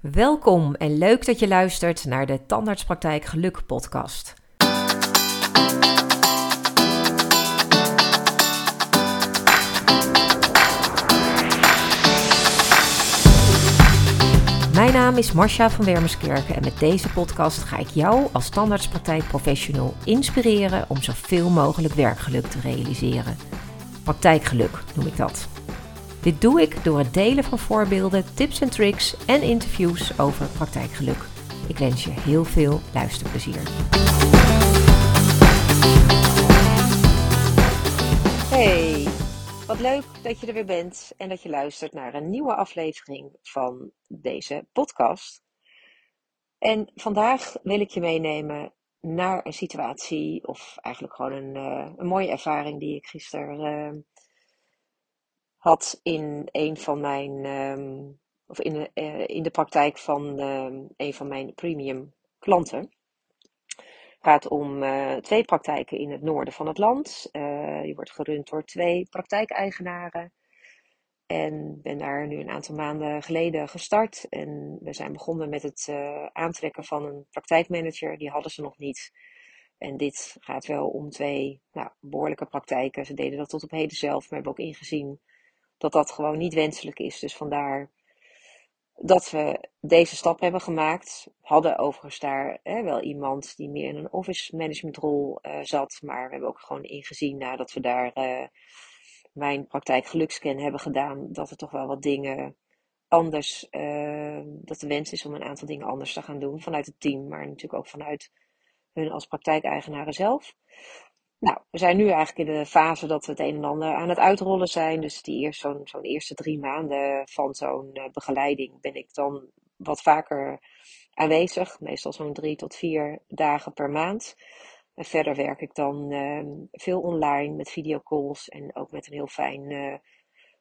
Welkom en leuk dat je luistert naar de Tandartspraktijk Geluk podcast. Mijn naam is Marcia van Wermerskerken en met deze podcast ga ik jou als tandartspraktijkprofessional inspireren om zoveel mogelijk werkgeluk te realiseren. Praktijkgeluk noem ik dat. Dit doe ik door het delen van voorbeelden, tips en tricks en interviews over praktijkgeluk. Ik wens je heel veel luisterplezier. Hey, wat leuk dat je er weer bent en dat je luistert naar een nieuwe aflevering van deze podcast. En vandaag wil ik je meenemen naar een situatie, of eigenlijk gewoon een, uh, een mooie ervaring die ik gisteren uh, had in een van mijn, um, of in, uh, in de praktijk van um, een van mijn premium klanten. Het gaat om uh, twee praktijken in het noorden van het land. Uh, die wordt gerund door twee praktijkeigenaren. En ben daar nu een aantal maanden geleden gestart. En we zijn begonnen met het aantrekken van een praktijkmanager. Die hadden ze nog niet. En dit gaat wel om twee nou, behoorlijke praktijken. Ze deden dat tot op heden zelf, maar hebben ook ingezien dat dat gewoon niet wenselijk is. Dus vandaar dat we deze stap hebben gemaakt. Hadden overigens daar hè, wel iemand die meer in een office management rol uh, zat. Maar we hebben ook gewoon ingezien nadat we daar uh, mijn praktijk gelukscan hebben gedaan. Dat er toch wel wat dingen anders, uh, dat de wens is om een aantal dingen anders te gaan doen. Vanuit het team, maar natuurlijk ook vanuit hun als praktijkeigenaren zelf. Nou, we zijn nu eigenlijk in de fase dat we het een en ander aan het uitrollen zijn. Dus die eerst, zo'n, eerste drie maanden van zo'n uh, begeleiding ben ik dan wat vaker aanwezig. Meestal zo'n drie tot vier dagen per maand. En verder werk ik dan uh, veel online met videocalls en ook met een heel fijn uh,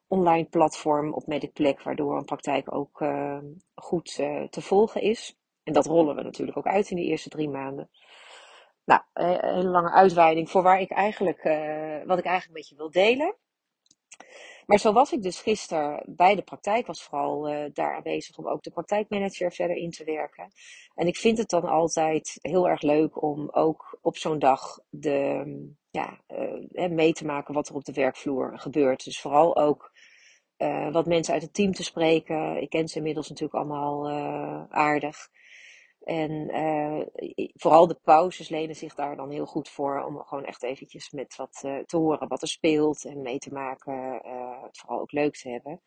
online platform op Medicplek, waardoor een praktijk ook uh, goed te volgen is. En dat rollen we natuurlijk ook uit in de eerste drie maanden. Nou, een hele lange uitweiding voor waar ik eigenlijk, uh, wat ik eigenlijk met je wil delen. Maar zo was ik dus gisteren bij de praktijk, was vooral uh, daar aanwezig om ook de praktijkmanager verder in te werken. En ik vind het dan altijd heel erg leuk om ook op zo'n dag de, ja, uh, mee te maken wat er op de werkvloer gebeurt. Dus vooral ook wat mensen uit het team te spreken. Ik ken ze inmiddels natuurlijk allemaal aardig. En uh, vooral de pauzes lenen zich daar dan heel goed voor om gewoon echt eventjes met wat uh, te horen wat er speelt en mee te maken. Uh, het vooral ook leuk te hebben.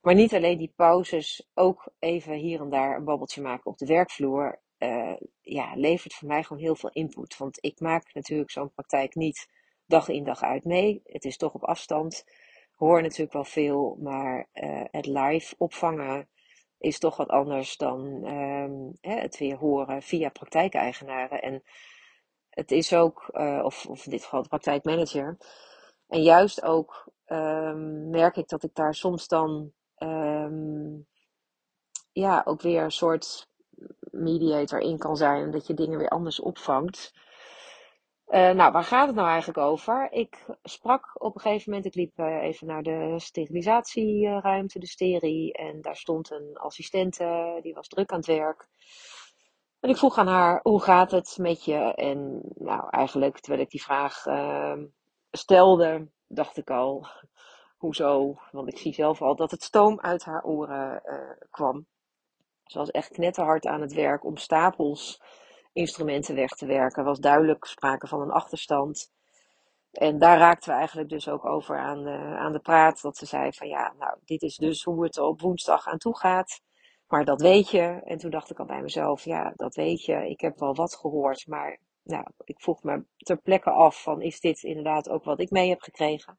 Maar niet alleen die pauzes, ook even hier en daar een babbeltje maken op de werkvloer. ja, levert voor mij gewoon heel veel input. Want ik maak natuurlijk zo'n praktijk niet dag in dag uit mee. Het is toch op afstand. Hoor natuurlijk wel veel, maar het live opvangen is toch wat anders dan hè, het weer horen via praktijkeigenaren. En het is ook, uh, of, of in dit geval de praktijkmanager. En juist ook um, merk ik dat ik daar soms dan um, ja, ook weer een soort mediator in kan zijn. Dat je dingen weer anders opvangt. Uh, nou, waar gaat het nou eigenlijk over? Ik sprak op een gegeven moment, ik liep uh, even naar de sterilisatieruimte, de sterie, en daar stond een assistente, die was druk aan het werk. En ik vroeg aan haar, hoe gaat het met je? En nou, eigenlijk, terwijl ik die vraag uh, stelde, dacht ik al, hoezo? Want ik zie zelf al dat het stoom uit haar oren kwam. Ze was echt knetterhard aan het werk om stapels instrumenten weg te werken. Er was duidelijk sprake van een achterstand. En daar raakten we eigenlijk dus ook over aan de, aan de praat. Dat ze zei van ja, nou, dit is dus hoe het op woensdag aan toe gaat. Maar dat weet je. En toen dacht ik al bij mezelf, ja, dat weet je. Ik heb wel wat gehoord, maar nou, ik vroeg me ter plekke af van is dit inderdaad ook wat ik mee heb gekregen?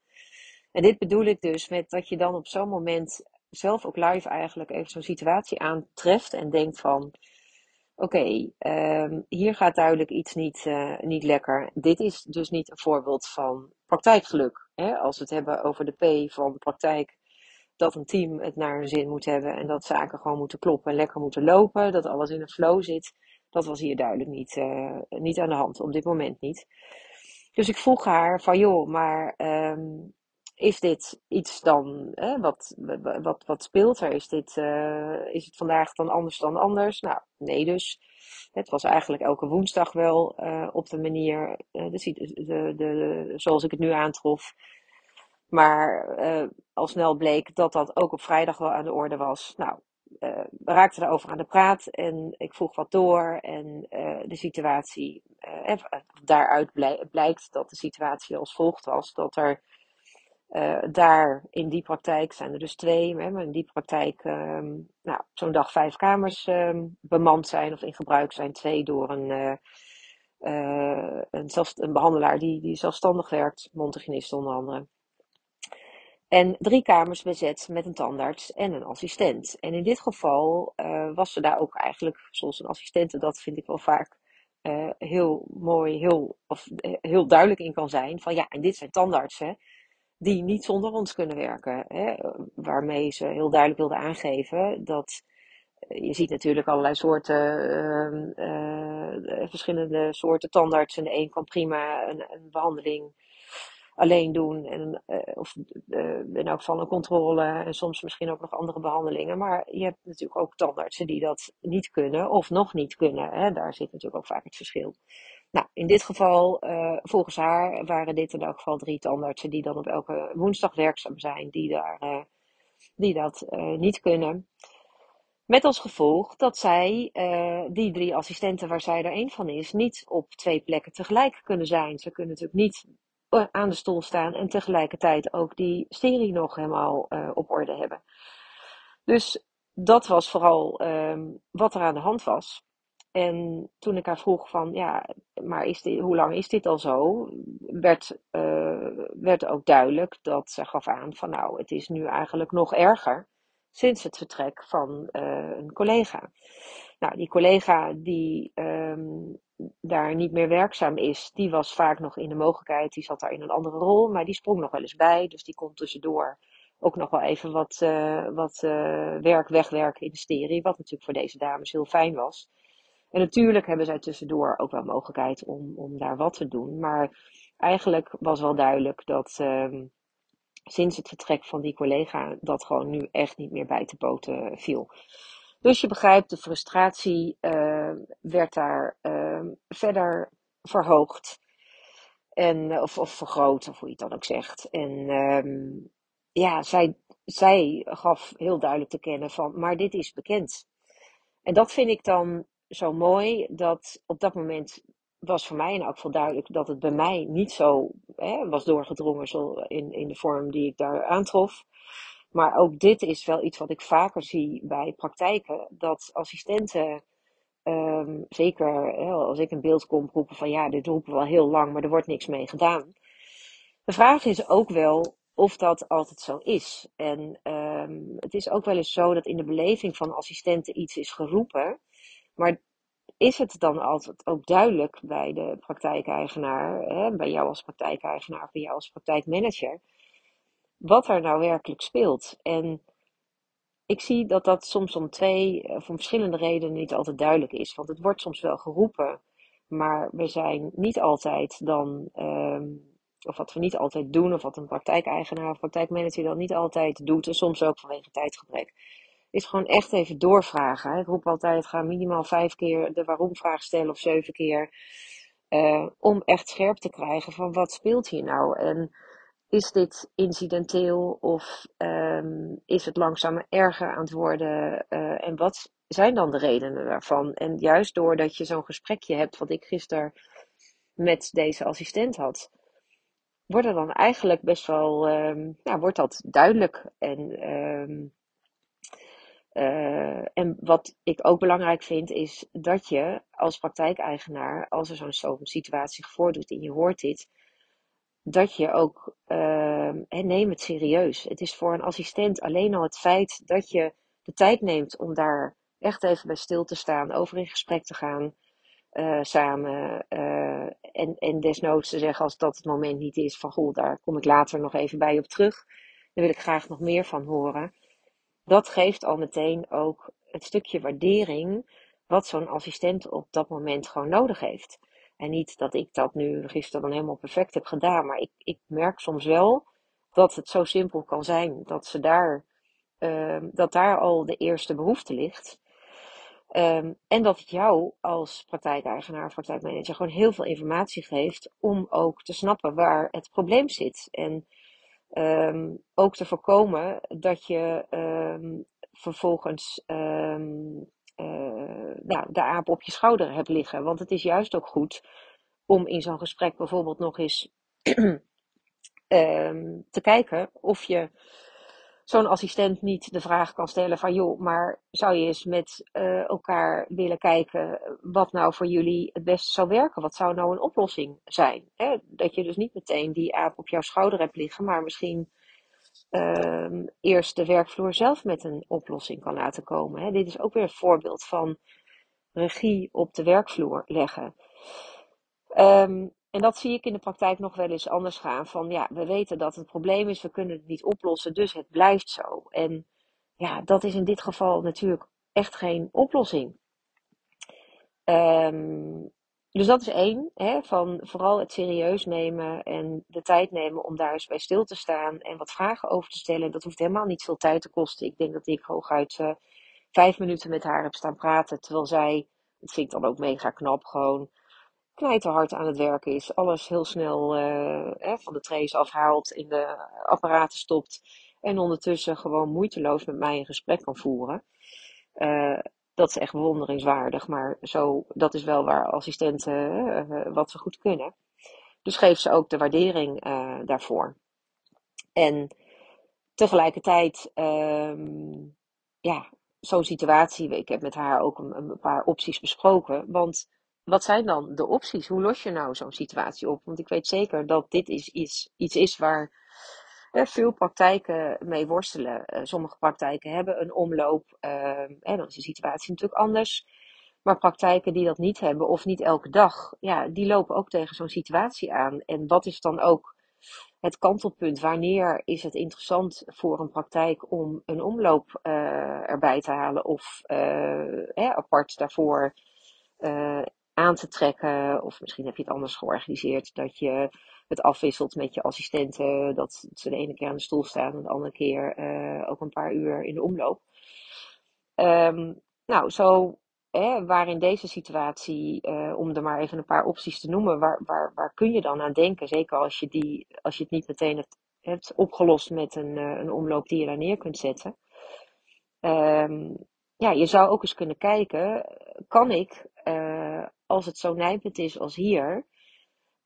En dit bedoel ik dus met dat je dan op zo'n moment zelf ook live eigenlijk even zo'n situatie aantreft en denkt van oké, um, hier gaat duidelijk iets niet, uh, niet lekker. Dit is dus niet een voorbeeld van praktijkgeluk. Hè? Als we het hebben over de P van praktijk, dat een team het naar hun zin moet hebben en dat zaken gewoon moeten kloppen en lekker moeten lopen, dat alles in een flow zit. Dat was hier duidelijk niet, uh, niet aan de hand, op dit moment niet. Dus ik vroeg haar van joh, maar um, is dit iets dan, hè, wat, wat, wat speelt er? Is, dit, uh, is het vandaag dan anders dan anders? Nou, nee dus. Het was eigenlijk elke woensdag wel uh, op de manier, de, de, de, zoals ik het nu aantrof. Maar al snel bleek dat dat ook op vrijdag wel aan de orde was. Nou, we raakten erover aan de praat en ik vroeg wat door. En de situatie, daaruit blijkt dat de situatie als volgt was. Dat er uh, daar in die praktijk zijn er dus twee, hè, maar in die praktijk um, nou, zo'n dag vijf kamers um, bemand zijn of in gebruik zijn. Twee door een, uh, uh, een, zelfs, een behandelaar die, die zelfstandig werkt, mondhygiënist onder andere. En drie kamers bezet met een tandarts en een assistent. En in dit geval was ze daar ook eigenlijk, zoals een assistente dat vind ik wel vaak heel mooi, heel, of, heel duidelijk in kan zijn. Van ja, en dit zijn tandartsen die niet zonder ons kunnen werken. Hè? Waarmee ze heel duidelijk wilden aangeven dat eh, je ziet natuurlijk allerlei soorten, uh, verschillende soorten tandartsen. De een kan prima een, een behandeling alleen doen. En, uh, of in elk geval een controle en soms misschien ook nog andere behandelingen. Maar je hebt natuurlijk ook tandartsen die dat niet kunnen of nog niet kunnen. Hè? Daar zit natuurlijk ook vaak het verschil. Nou, in dit geval, uh, volgens haar, waren dit in elk geval drie tandartsen die dan op elke woensdag werkzaam zijn, die, daar, uh, die dat uh, niet kunnen. Met als gevolg dat zij, die drie assistenten waar zij er één van is, niet op twee plekken tegelijk kunnen zijn. Ze kunnen natuurlijk niet aan de stoel staan en tegelijkertijd ook die serie nog helemaal op orde hebben. Dus dat was vooral um, wat er aan de hand was. En toen ik haar vroeg van, ja, maar is hoe lang is dit al zo? Werd, uh, werd ook duidelijk dat ze gaf aan van, nou, het is nu eigenlijk nog erger sinds het vertrek van uh, een collega. Nou, die collega die um, daar niet meer werkzaam is, die was vaak nog in de mogelijkheid, die zat daar in een andere rol, maar die sprong nog wel eens bij, dus die kon tussendoor ook nog wel even wat, uh, wat werk wegwerken in de serie, wat natuurlijk voor deze dames heel fijn was. En natuurlijk hebben zij tussendoor ook wel mogelijkheid om, om daar wat te doen. Maar eigenlijk was wel duidelijk dat um, sinds het vertrek van die collega dat gewoon nu echt niet meer bij te poten viel. Dus je begrijpt, de frustratie uh, werd daar uh, verder verhoogd. En, of, of vergroot, of hoe je het dan ook zegt. En ja, zij, zij gaf heel duidelijk te kennen van, maar dit is bekend. En dat vind ik dan zo mooi dat op dat moment was voor mij in elk geval duidelijk dat het bij mij niet zo hè, was doorgedrongen zo in, in de vorm die ik daar aantrof. Maar ook dit is wel iets wat ik vaker zie bij praktijken. Dat assistenten, um, zeker hè, als ik een beeld kom, roepen van ja, dit roepen we al heel lang, maar er wordt niks mee gedaan. De vraag is ook wel of dat altijd zo is. En um, het is ook wel eens zo dat in de beleving van assistenten iets is geroepen. Maar is het dan altijd ook duidelijk bij de praktijkeigenaar, hè, bij jou als praktijkeigenaar, bij jou als praktijkmanager, wat er nou werkelijk speelt? En ik zie dat dat soms om twee, of om verschillende redenen niet altijd duidelijk is. Want het wordt soms wel geroepen, maar we zijn niet altijd dan, um, of wat we niet altijd doen, of wat een praktijkeigenaar of praktijkmanager dan niet altijd doet, en soms ook vanwege tijdgebrek is gewoon echt even doorvragen. Ik roep altijd, ga minimaal vijf keer de waarom-vraag stellen of zeven keer. Uh, om echt scherp te krijgen van wat speelt hier nou? En is dit incidenteel of um, is het langzaam erger aan het worden? Uh, en wat zijn dan de redenen daarvan? En juist doordat je zo'n gesprekje hebt, wat ik gisteren met deze assistent had, wordt er dan eigenlijk best wel, um, nou, wordt dat duidelijk. En um, uh, en wat ik ook belangrijk vind, is dat je als praktijkeigenaar, als er zo'n zo situatie voordoet en je hoort dit, dat je ook, uh, neem het serieus. Het is voor een assistent alleen al het feit dat je de tijd neemt om daar echt even bij stil te staan, over in gesprek te gaan uh, samen. Uh, en, en desnoods te zeggen als dat het moment niet is van goh, daar kom ik later nog even bij op terug. Daar wil ik graag nog meer van horen dat geeft al meteen ook het stukje waardering wat zo'n assistent op dat moment gewoon nodig heeft. En niet dat ik dat nu gisteren dan helemaal perfect heb gedaan, maar ik, ik merk soms wel dat het zo simpel kan zijn dat, ze daar, ehm, dat daar al de eerste behoefte ligt. Ehm, en dat het jou als praktijkeigenaar, praktijkmanager gewoon heel veel informatie geeft om ook te snappen waar het probleem zit. En ehm, ook te voorkomen dat je vervolgens uh, nou, de aap op je schouder hebt liggen. Want het is juist ook goed om in zo'n gesprek bijvoorbeeld nog eens Ehm, te kijken of je zo'n assistent niet de vraag kan stellen van joh, maar zou je eens met uh, elkaar willen kijken wat nou voor jullie het beste zou werken? Wat zou nou een oplossing zijn? Hè? Dat je dus niet meteen die aap op jouw schouder hebt liggen, maar misschien uh, eerst de werkvloer zelf met een oplossing kan laten komen. Hè? Dit is ook weer een voorbeeld van regie op de werkvloer leggen. Um, en dat zie ik in de praktijk nog wel eens anders gaan. Van ja, we weten dat het probleem is, we kunnen het niet oplossen, dus het blijft zo. En ja, dat is in dit geval natuurlijk echt geen oplossing. Um, dus dat is één, hè, van vooral het serieus nemen en de tijd nemen om daar eens bij stil te staan en wat vragen over te stellen. Dat hoeft helemaal niet veel tijd te kosten. Ik denk dat ik hooguit uh, vijf minuten met haar heb staan praten, terwijl zij, dat vind ik dan ook mega knap, gewoon knijterhard aan het werken is. Alles heel snel uh, van de trays afhaalt, in de apparaten stopt. En ondertussen gewoon moeiteloos met mij een gesprek kan voeren. Uh, dat is echt bewonderingswaardig, maar zo, dat is wel waar assistenten uh, wat ze goed kunnen. Dus geef ze ook de waardering daarvoor. En tegelijkertijd, um, ja, zo'n situatie, ik heb met haar ook een, een paar opties besproken. Want wat zijn dan de opties? Hoe los je nou zo'n situatie op? Want ik weet zeker dat dit is iets, iets is waar veel praktijken mee worstelen. Uh, sommige praktijken hebben een omloop. En dan is de situatie natuurlijk anders. Maar praktijken die dat niet hebben of niet elke dag, ja, die lopen ook tegen zo'n situatie aan. En wat is dan ook het kantelpunt? Wanneer is het interessant voor een praktijk om een omloop uh, erbij te halen of apart daarvoor aan te trekken. Of misschien heb je het anders georganiseerd dat je het afwisselt met je assistenten. Dat ze de ene keer aan de stoel staan en de andere keer uh, ook een paar uur in de omloop. Um, nou, zo hè, waar in deze situatie, uh, om er maar even een paar opties te noemen, waar, waar, waar kun je dan aan denken? Zeker als je, die, als je het niet meteen hebt, hebt opgelost met een, uh, een omloop die je daar neer kunt zetten. Um, ja, je zou ook eens kunnen kijken, kan ik als het zo nijpend is als hier,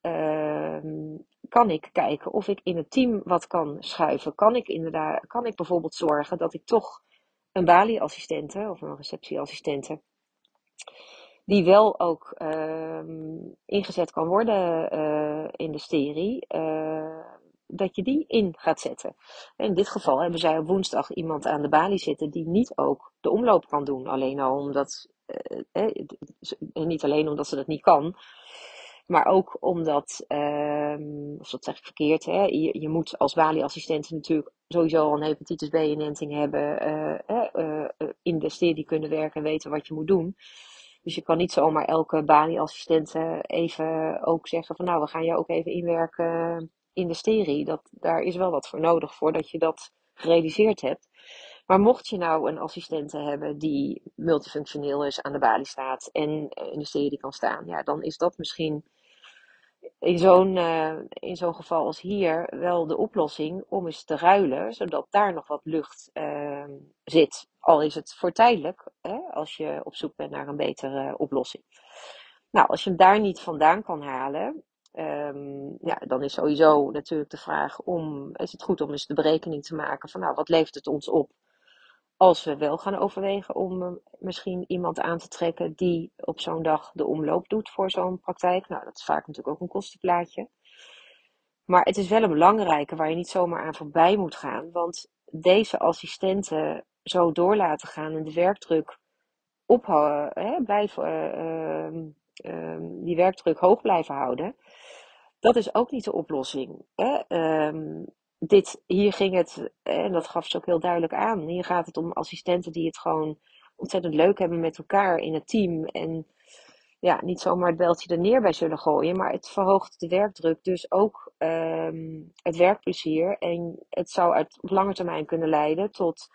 uh, kan ik kijken of ik in het team wat kan schuiven. Kan ik inderdaad, kan ik bijvoorbeeld zorgen dat ik toch een balieassistente of een receptieassistente, die wel ook uh, ingezet kan worden uh, in de sterie, uh, dat je die in gaat zetten. In dit geval hebben zij op woensdag iemand aan de balie zitten die niet ook de omloop kan doen. Alleen al omdat eh, eh, niet alleen omdat ze dat niet kan, maar ook omdat, uh, of dat zeg ik verkeerd, hè, je, je moet als balieassistent natuurlijk sowieso al een hepatitis B-inenting hebben, uh, uh, in de studie kunnen werken en weten wat je moet doen. Dus je kan niet zomaar elke balieassistent even ook zeggen van nou, we gaan je ook even inwerken in de. Dat, daar is wel wat voor nodig voordat je dat gerealiseerd hebt. Maar mocht je nou een assistente hebben die multifunctioneel is, aan de balie staat en eh, in de serie kan staan, ja, dan is dat misschien in zo'n uh, in zo'n geval als hier wel de oplossing om eens te ruilen, zodat daar nog wat lucht uh, zit. Al is het voor tijdelijk, hè, als je op zoek bent naar een betere oplossing. Nou, als je hem daar niet vandaan kan halen, um, ja, dan is sowieso natuurlijk de vraag om, is het goed om eens de berekening te maken van, nou, wat levert het ons op als we wel gaan overwegen om eh, misschien iemand aan te trekken die op zo'n dag de omloop doet voor zo'n praktijk. Nou, dat is vaak natuurlijk ook een kostenplaatje. Maar het is wel een belangrijke waar je niet zomaar aan voorbij moet gaan. Want deze assistenten zo door laten gaan en de werkdruk ophouden, blijven, uh, uh, die werkdruk hoog blijven houden. Dat is ook niet de oplossing. Hè? Um, dit, hier ging het, en dat gaf ze ook heel duidelijk aan, hier gaat het om assistenten die het gewoon ontzettend leuk hebben met elkaar in het team. En ja, niet zomaar het beltje er neer bij zullen gooien, maar het verhoogt de werkdruk, dus ook ehm, het werkplezier. En het zou uit, op lange termijn kunnen leiden tot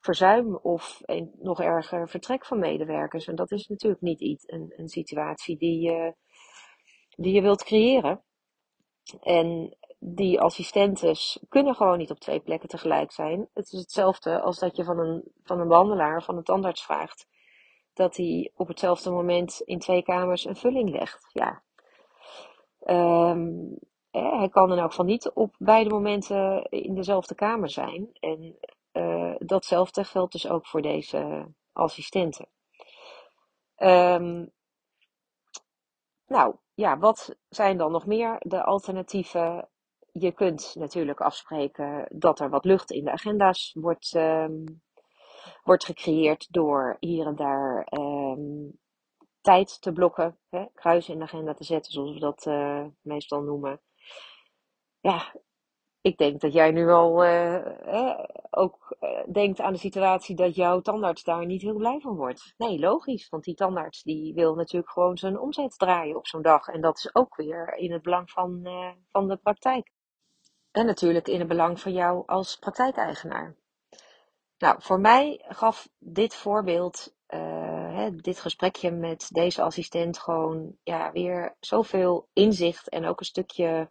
verzuim of een, nog erger vertrek van medewerkers. En dat is natuurlijk niet iets, een, een situatie die die je wilt creëren. En die assistentes kunnen gewoon niet op twee plekken tegelijk zijn. Het is hetzelfde als dat je van een, van een behandelaar, van een tandarts vraagt dat hij op hetzelfde moment in twee kamers een vulling legt. Ja. Um, hij kan dan ook van niet op beide momenten in dezelfde kamer zijn. En uh, datzelfde geldt dus ook voor deze assistenten. Um, nou, ja, wat zijn dan nog meer de alternatieven? Je kunt natuurlijk afspreken dat er wat lucht in de agenda's wordt, um, wordt gecreëerd door hier en daar um, tijd te blokken, hè, kruisen in de agenda te zetten, zoals we dat uh, meestal noemen. Ja, ik denk dat jij nu al uh, ook uh, denkt aan de situatie dat jouw tandarts daar niet heel blij van wordt. Nee, logisch, want die tandarts die wil natuurlijk gewoon zijn omzet draaien op zo'n dag. En dat is ook weer in het belang van, van de praktijk. En natuurlijk in het belang van jou als praktijkeigenaar. Nou, voor mij gaf dit voorbeeld, hè, dit gesprekje met deze assistent gewoon ja, weer zoveel inzicht en ook een stukje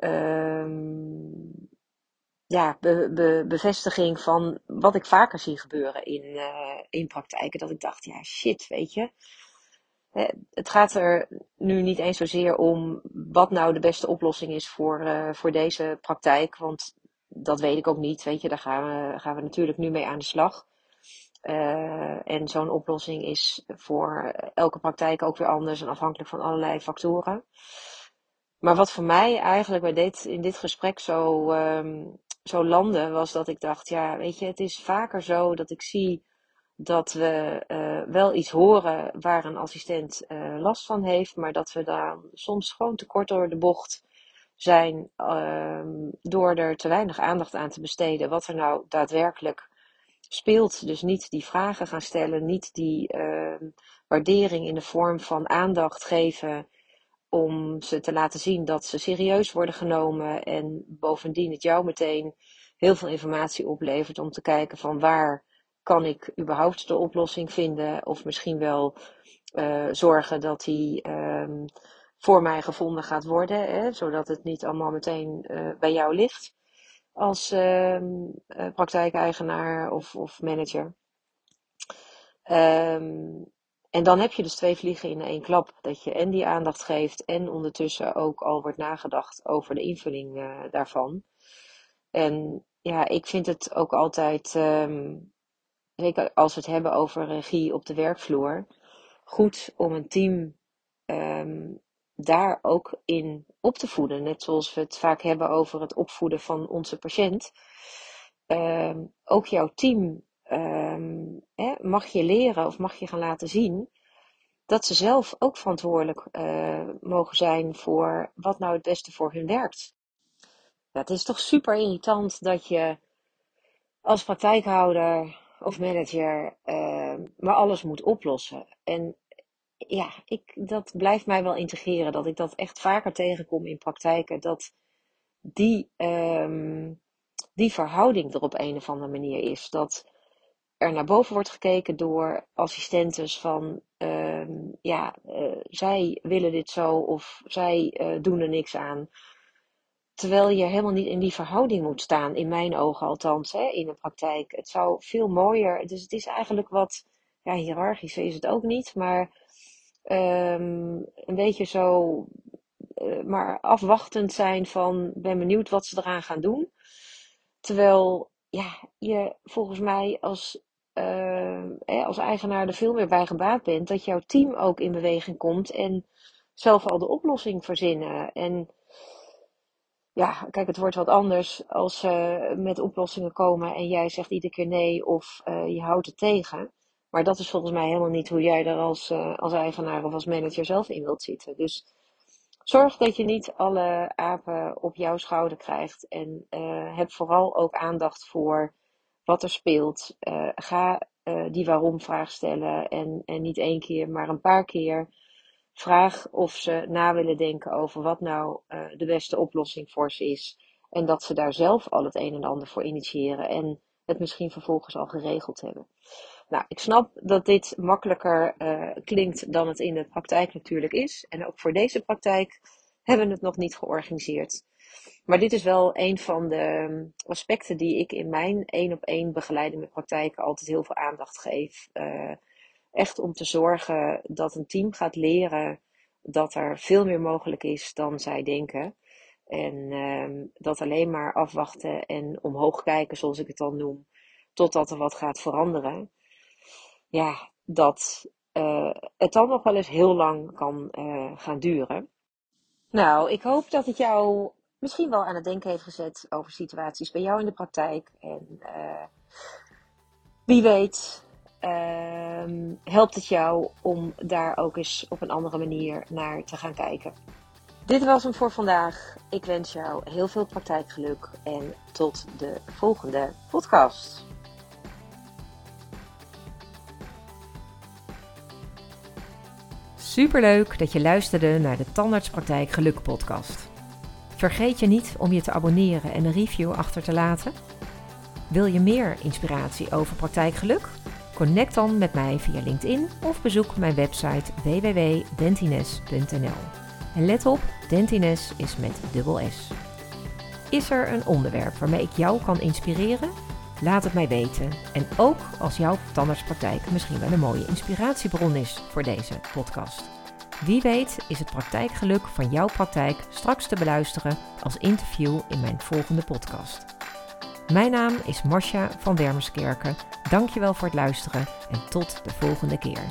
um, ja, be, be, bevestiging van wat ik vaker zie gebeuren in, uh, in praktijken. Dat ik dacht, ja shit, weet je. Het gaat er nu niet eens zozeer om wat nou de beste oplossing is voor, uh, voor deze praktijk. Want dat weet ik ook niet. Weet je, daar gaan we, gaan we natuurlijk nu mee aan de slag. Uh, en zo'n oplossing is voor elke praktijk ook weer anders en afhankelijk van allerlei factoren. Maar wat voor mij eigenlijk bij dit, in dit gesprek zo, um, zo landde, was dat ik dacht, ja, weet je, het is vaker zo dat ik zie dat we uh, wel iets horen waar een assistent uh, last van heeft, maar dat we daar soms gewoon te kort door de bocht zijn um, door er te weinig aandacht aan te besteden wat er nou daadwerkelijk speelt. Dus niet die vragen gaan stellen, niet die uh, waardering in de vorm van aandacht geven om ze te laten zien dat ze serieus worden genomen en bovendien het jou meteen heel veel informatie oplevert om te kijken van waar kan ik überhaupt de oplossing vinden of misschien wel uh, zorgen dat die um, voor mij gevonden gaat worden, hè, zodat het niet allemaal meteen uh, bij jou ligt als uh, praktijkeigenaar of, of manager. Um, en dan heb je dus twee vliegen in één klap. Dat je en die aandacht geeft en ondertussen ook al wordt nagedacht over de invulling uh, daarvan. En ja, ik vind het ook altijd, um, zeker als we het hebben over regie op de werkvloer, goed om een team um, daar ook in op te voeden. Net zoals we het vaak hebben over het opvoeden van onze patiënt. Um, ook jouw team hè, mag je leren of mag je gaan laten zien dat ze zelf ook verantwoordelijk uh, mogen zijn voor wat nou het beste voor hun werkt. Ja, het is toch super irritant dat je als praktijkhouder of manager uh, maar alles moet oplossen. En ja, ik, dat blijft mij wel integreren. Dat ik dat echt vaker tegenkom in praktijken. Dat die, um, die verhouding er op een of andere manier is. Dat er naar boven wordt gekeken door assistentes van uh, ja, uh, zij willen dit zo of zij uh, doen er niks aan. Terwijl je helemaal niet in die verhouding moet staan, in mijn ogen althans, hè, in de praktijk. Het zou veel mooier, dus het is eigenlijk wat, ja, hiërarchisch is het ook niet, maar um, een beetje zo, uh, maar afwachtend zijn van, ben benieuwd wat ze eraan gaan doen. Terwijl ja, je volgens mij als uh, als eigenaar er veel meer bij gebaat bent, dat jouw team ook in beweging komt en zelf al de oplossing verzinnen. En ja, kijk, het wordt wat anders als ze met oplossingen komen en jij zegt iedere keer nee of uh, je houdt het tegen. Maar dat is volgens mij helemaal niet hoe jij er als, uh, als eigenaar of als manager zelf in wilt zitten. Dus zorg dat je niet alle apen op jouw schouder krijgt. En uh, heb vooral ook aandacht voor wat er speelt. Uh, ga uh, die waarom-vraag stellen. En, en niet één keer, maar een paar keer. Vraag of ze na willen denken over wat nou de beste oplossing voor ze is. En dat ze daar zelf al het een en ander voor initiëren. En het misschien vervolgens al geregeld hebben. Nou, ik snap dat dit makkelijker uh, klinkt dan het in de praktijk natuurlijk is. En ook voor deze praktijk hebben we het nog niet georganiseerd. Maar dit is wel een van de ehm, aspecten die ik in mijn één op één begeleiding met praktijken altijd heel veel aandacht geef. Uh, echt om te zorgen dat een team gaat leren dat er veel meer mogelijk is dan zij denken. En uh, dat alleen maar afwachten en omhoog kijken, zoals ik het dan noem, totdat er wat gaat veranderen. Ja, dat uh, het dan nog wel eens heel lang kan uh, gaan duren. Nou, ik hoop dat het jou misschien wel aan het denken heeft gezet over situaties bij jou in de praktijk. En uh, wie weet, uh, helpt het jou om daar ook eens op een andere manier naar te gaan kijken. Dit was hem voor vandaag. Ik wens jou heel veel praktijkgeluk en tot de volgende podcast. Superleuk dat je luisterde naar de Tandartspraktijk Geluk podcast. Vergeet je niet om je te abonneren en een review achter te laten. Wil je meer inspiratie over praktijkgeluk? Connect dan met mij via LinkedIn of bezoek mijn website www.dentines.nl. En let op, Dentines is met dubbel S. Is er een onderwerp waarmee ik jou kan inspireren? Laat het mij weten. En ook als jouw tandartspraktijk misschien wel een mooie inspiratiebron is voor deze podcast. Wie weet is het praktijkgeluk van jouw praktijk straks te beluisteren als interview in mijn volgende podcast. Mijn naam is Marcia van Wermerskerken. Dankjewel voor het luisteren en tot de volgende keer.